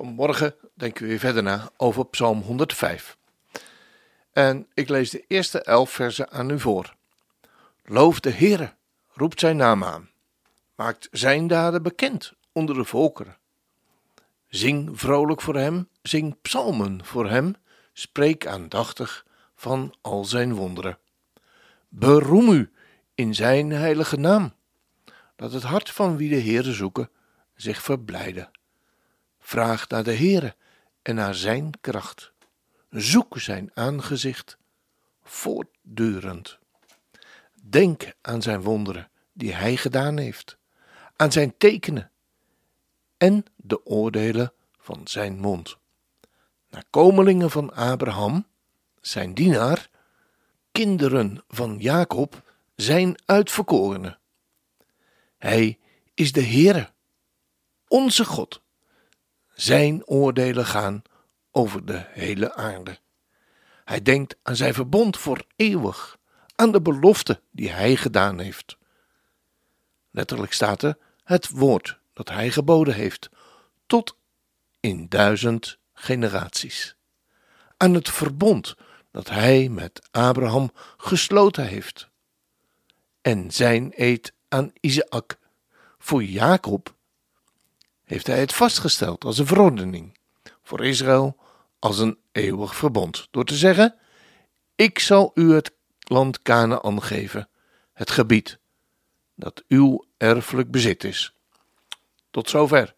Vanmorgen denken we weer verder na over Psalm 105. En ik lees de eerste elf versen aan u voor. Loof de Heere, roept zijn naam aan. Maakt zijn daden bekend onder de volkeren. Zing vrolijk voor hem, zing psalmen voor hem, spreek aandachtig van al zijn wonderen. Beroem u in zijn heilige naam, dat het hart van wie de Heere zoeken zich verblijde. Vraag naar de Heere en naar zijn kracht. Zoek zijn aangezicht voortdurend. Denk aan zijn wonderen die hij gedaan heeft, aan zijn tekenen en de oordelen van zijn mond. Nakomelingen van Abraham, zijn dienaar, kinderen van Jacob, zijn uitverkorenen. Hij is de Heere, onze God. Zijn oordelen gaan over de hele aarde. Hij denkt aan zijn verbond voor eeuwig, aan de belofte die hij gedaan heeft. Letterlijk staat er het woord dat hij geboden heeft, tot in duizend generaties. Aan het verbond dat hij met Abraham gesloten heeft. En zijn eed aan Isaac voor Jacob heeft hij het vastgesteld als een verordening voor Israël als een eeuwig verbond, door te zeggen: Ik zal u het land Canaan geven, het gebied dat uw erfelijk bezit is. Tot zover.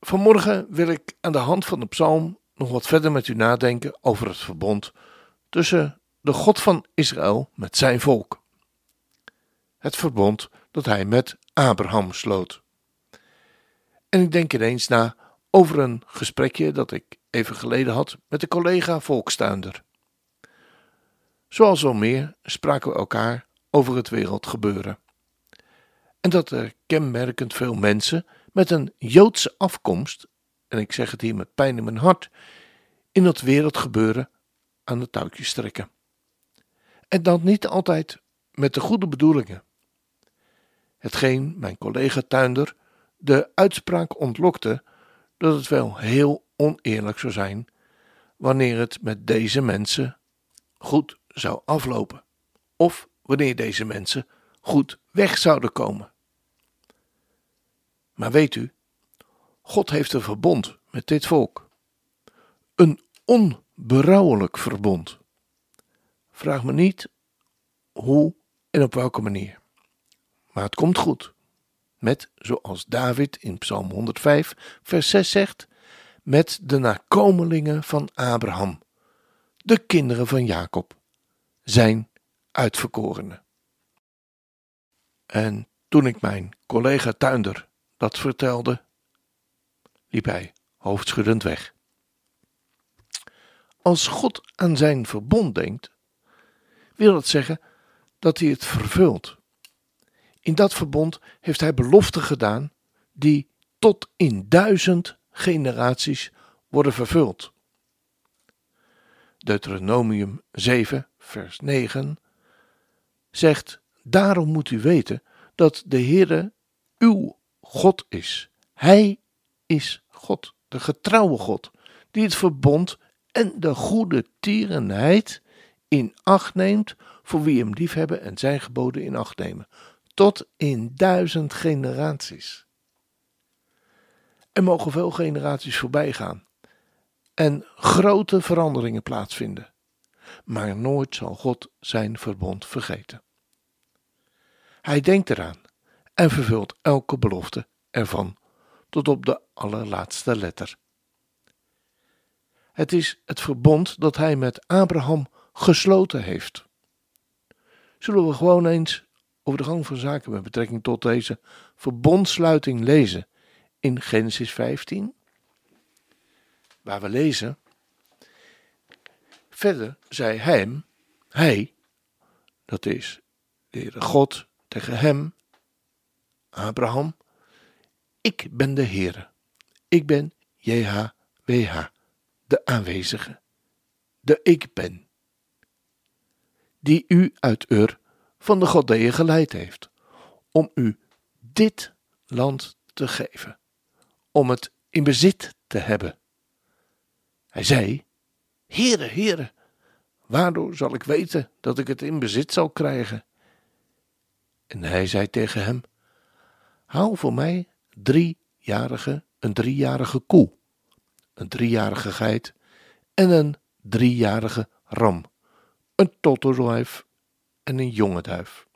Vanmorgen wil ik aan de hand van de psalm nog wat verder met u nadenken over het verbond tussen de God van Israël met zijn volk. Het verbond dat hij met Abraham sloot. En ik denk ineens na over een gesprekje dat ik even geleden had met een collega volkstuinder. Zoals wel meer spraken we elkaar over het wereldgebeuren. En dat er kenmerkend veel mensen met een Joodse afkomst, en ik zeg het hier met pijn in mijn hart, in dat wereldgebeuren aan de touwtjes trekken. En dat niet altijd met de goede bedoelingen. Hetgeen mijn collega Tuinder de uitspraak ontlokte dat het wel heel oneerlijk zou zijn wanneer het met deze mensen goed zou aflopen, of wanneer deze mensen goed weg zouden komen. Maar weet u, God heeft een verbond met dit volk. Een onberouwelijk verbond. Vraag me niet hoe en op welke manier. Maar het komt goed. Met, zoals David in Psalm 105, vers 6 zegt, met de nakomelingen van Abraham, de kinderen van Jacob, zijn uitverkorenen. En toen ik mijn collega Tuinder dat vertelde, liep hij hoofdschuddend weg. Als God aan zijn verbond denkt, wil dat zeggen dat hij het vervult. In dat verbond heeft hij beloften gedaan die tot in duizend generaties worden vervuld. Deuteronomium 7, vers 9 zegt: Daarom moet u weten dat de Heere uw God is. Hij is God, de getrouwe God, die het verbond en de goede tierenheid in acht neemt voor wie hem liefhebben en zijn geboden in acht nemen, tot in duizend generaties. Er mogen veel generaties voorbij gaan en grote veranderingen plaatsvinden, maar nooit zal God zijn verbond vergeten. Hij denkt eraan en vervult elke belofte ervan tot op de allerlaatste letter. Het is het verbond dat hij met Abraham gesloten heeft. Zullen we gewoon eens over de gang van zaken met betrekking tot deze verbondsluiting lezen in Genesis 15? waar we lezen. Verder zei hem, hij, dat is de Heere God tegen hem, Abraham, ik ben de Heere, ik ben JHWH, de aanwezige, de ik ben, die u uit Ur van de Godeeën geleid heeft, om u dit land te geven, om het in bezit te hebben. Hij zei, Heere, Heere, waardoor zal ik weten dat ik het in bezit zal krijgen? En hij zei tegen hem, Hou voor mij driejarige, een driejarige koe, een driejarige geit en een driejarige ram, een totterduif en een jonge duif.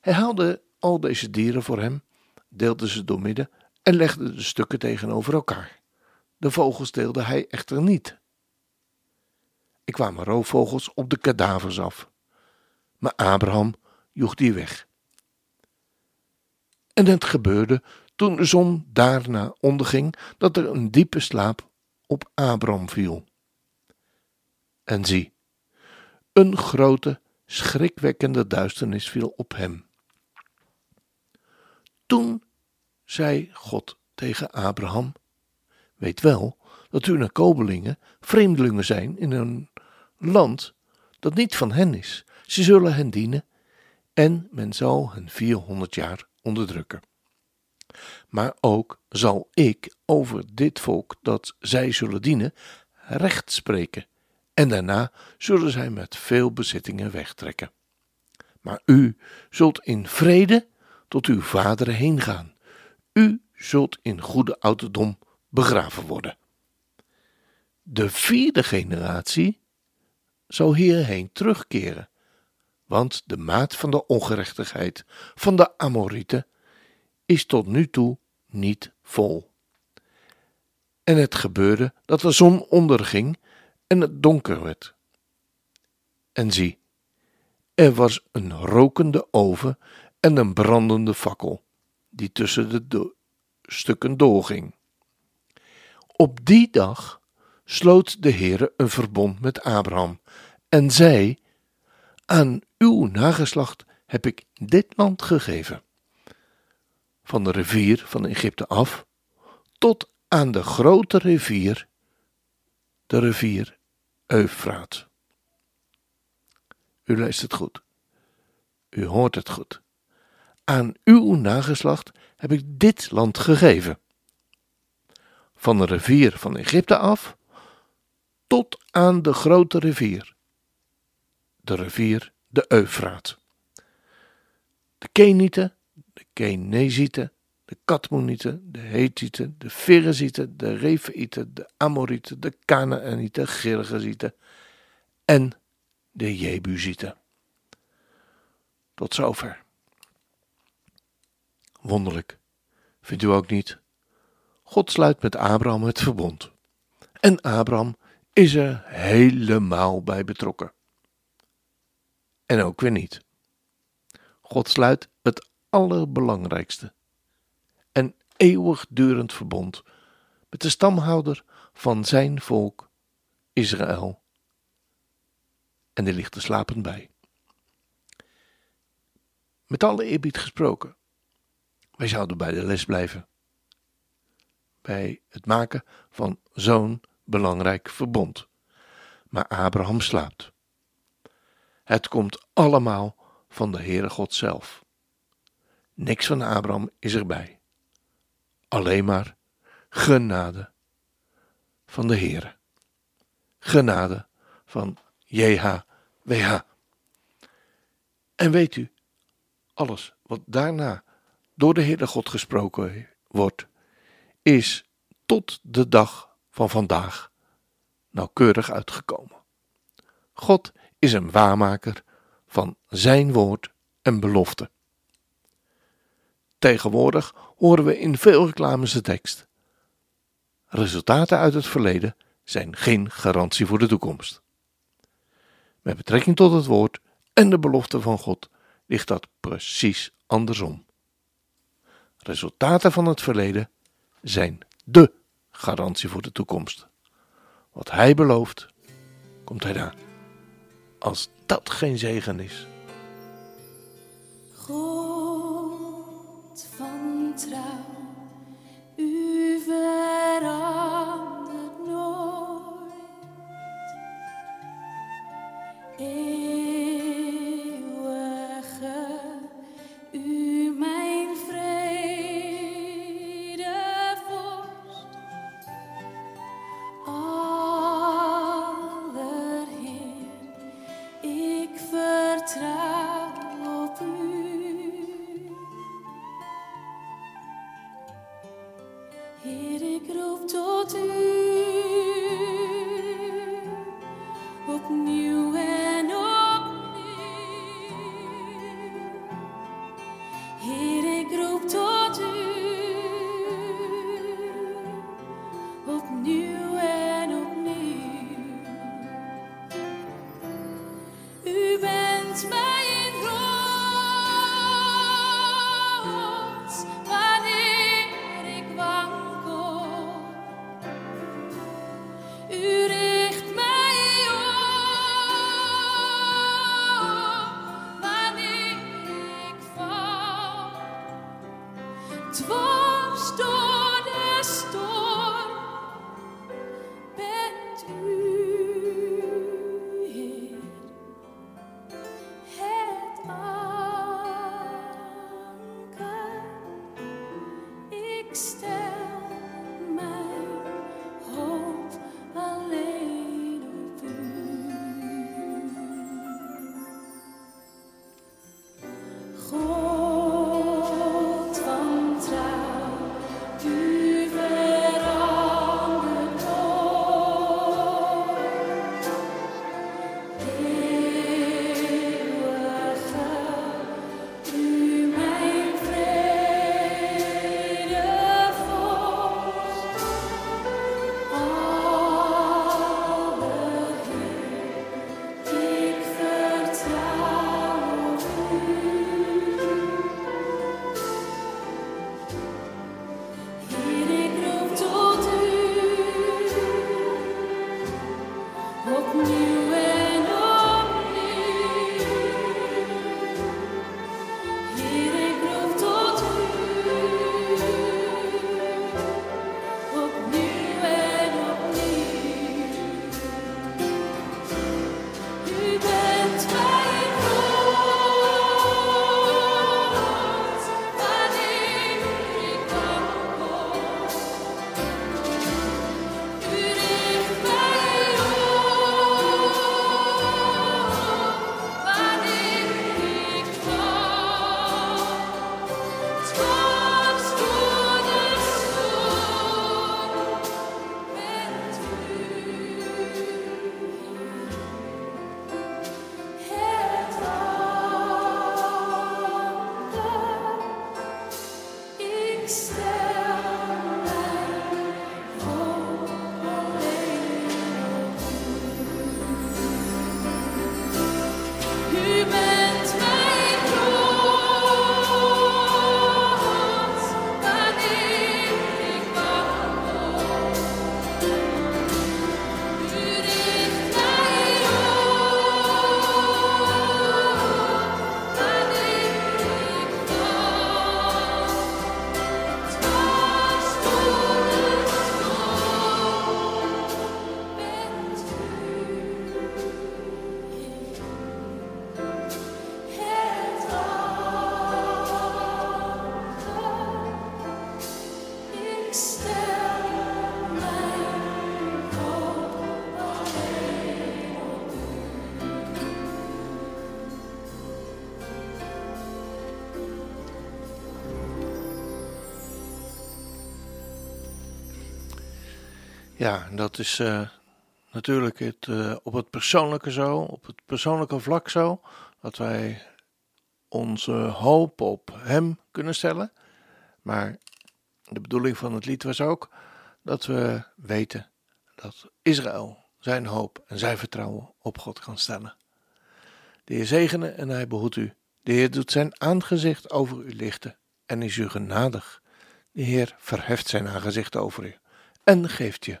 Hij haalde al deze dieren voor hem, deelde ze doormidden en legde de stukken tegenover elkaar. De vogels deelde hij echter niet. Er kwamen roofvogels op de kadavers af, maar Abraham joeg die weg. En het gebeurde toen de zon daarna onderging dat er een diepe slaap op Abraham viel. En zie, een grote, schrikwekkende duisternis viel op hem. Toen zei God tegen Abraham: Weet wel dat u naar Kobelingen vreemdelingen zijn in een land dat niet van hen is. Ze zullen hen dienen en men zal hen 400 jaar onderdrukken. Maar ook zal ik over dit volk dat zij zullen dienen recht spreken, en daarna zullen zij met veel bezittingen wegtrekken. Maar u zult in vrede tot uw vaderen heen gaan. U zult in goede ouderdom begraven worden. De vierde generatie zal hierheen terugkeren, want de maat van de ongerechtigheid van de Amorieten is tot nu toe niet vol. En het gebeurde dat de zon onderging en het donker werd. En zie, er was een rokende oven en een brandende fakkel, die tussen de do stukken doorging. Op die dag sloot de Heere een verbond met Abraham en zei: Aan uw nageslacht heb ik dit land gegeven. Van de rivier van Egypte af tot aan de grote rivier, de rivier Eufraat. U luistert goed. U hoort het goed. Aan uw nageslacht heb ik dit land gegeven. Van de rivier van Egypte af tot aan de grote rivier, de rivier de Eufraat. De Kenieten, de Kenezieten, de Katmonieten, de Hethieten, de Ferezieten, de Refaïten, de Amorieten, de Kanaanieten, Girgazieten en de Jebusieten. Tot zover. Wonderlijk, vindt u ook niet? God sluit met Abraham het verbond. En Abraham is er helemaal bij betrokken. En ook weer niet. God sluit het allerbelangrijkste eeuwigdurend verbond met de stamhouder van zijn volk, Israël. En die ligt er slapend bij. Met alle eerbied gesproken, wij zouden bij de les blijven. Bij het maken van zo'n belangrijk verbond. Maar Abraham slaapt. Het komt allemaal van de Heere God zelf. Niks van Abraham is erbij. Alleen maar genade van de Heere. Genade van JHWH. En weet u, alles wat daarna door de Heere God gesproken wordt, is tot de dag van vandaag nauwkeurig uitgekomen. God is een waarmaker van zijn woord en belofte. Tegenwoordig horen we in veel reclames de tekst: Resultaten uit het verleden zijn geen garantie voor de toekomst. Met betrekking tot het woord en de belofte van God ligt dat precies andersom. Resultaten van het verleden zijn de garantie voor de toekomst. Wat hij belooft, komt hij daar. Als dat geen zegen is. it's fun. Ja, dat is eh, natuurlijk het, eh, op het persoonlijke zo, op het persoonlijke vlak zo, dat wij onze hoop op Hem kunnen stellen. Maar de bedoeling van het lied was ook dat we weten dat Israël zijn hoop en zijn vertrouwen op God kan stellen. De Heer zegene en hij behoedt u. De Heer doet zijn aangezicht over u lichten en is u genadig. De Heer verheft zijn aangezicht over u en geeft je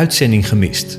Uitzending gemist.